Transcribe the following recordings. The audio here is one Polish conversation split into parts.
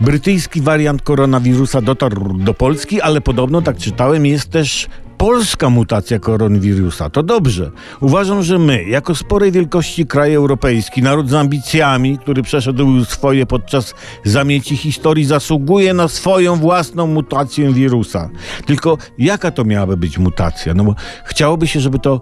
Brytyjski wariant koronawirusa dotarł do Polski, ale podobno, tak czytałem, jest też polska mutacja koronawirusa. To dobrze. Uważam, że my, jako sporej wielkości kraj europejski, naród z ambicjami, który przeszedł swoje podczas zamieci historii, zasługuje na swoją własną mutację wirusa. Tylko jaka to miałaby być mutacja? No bo chciałoby się, żeby to,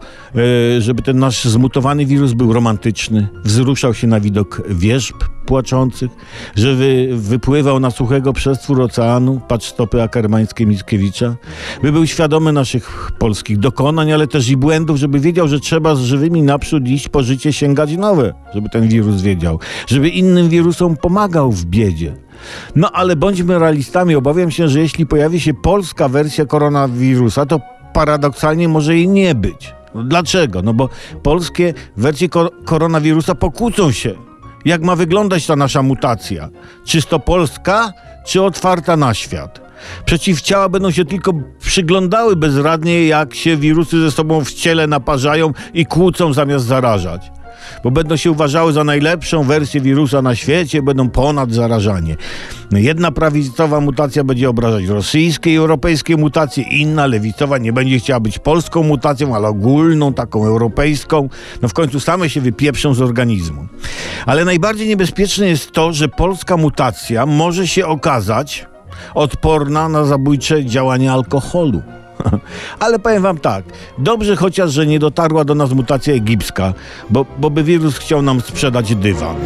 e, żeby ten nasz zmutowany wirus był romantyczny, wzruszał się na widok wierzb płaczących, żeby wypływał na suchego przestwór oceanu, patrz stopy akermańskie Mickiewicza, by był świadomy naszych polskich dokonań, ale też i błędów, żeby wiedział, że trzeba z żywymi naprzód iść po życie, sięgać nowe, żeby ten wirus wiedział, żeby innym wirusom pomagał w biedzie. No ale bądźmy realistami, obawiam się, że jeśli pojawi się polska wersja koronawirusa, to paradoksalnie może jej nie być. No, dlaczego? No bo polskie wersje ko- koronawirusa pokłócą się jak ma wyglądać ta nasza mutacja? Czysto polska, czy otwarta na świat? Przeciwciała będą się tylko przyglądały bezradnie, jak się wirusy ze sobą w ciele naparzają i kłócą zamiast zarażać. Bo będą się uważały za najlepszą wersję wirusa na świecie, będą ponad zarażanie. Jedna prawicowa mutacja będzie obrażać rosyjskie i europejskie mutacje, inna lewicowa nie będzie chciała być polską mutacją, ale ogólną, taką europejską. No w końcu same się wypieprzą z organizmu. Ale najbardziej niebezpieczne jest to, że polska mutacja może się okazać odporna na zabójcze działanie alkoholu. Ale powiem wam tak, dobrze chociaż, że nie dotarła do nas mutacja egipska, bo, bo by wirus chciał nam sprzedać dywan.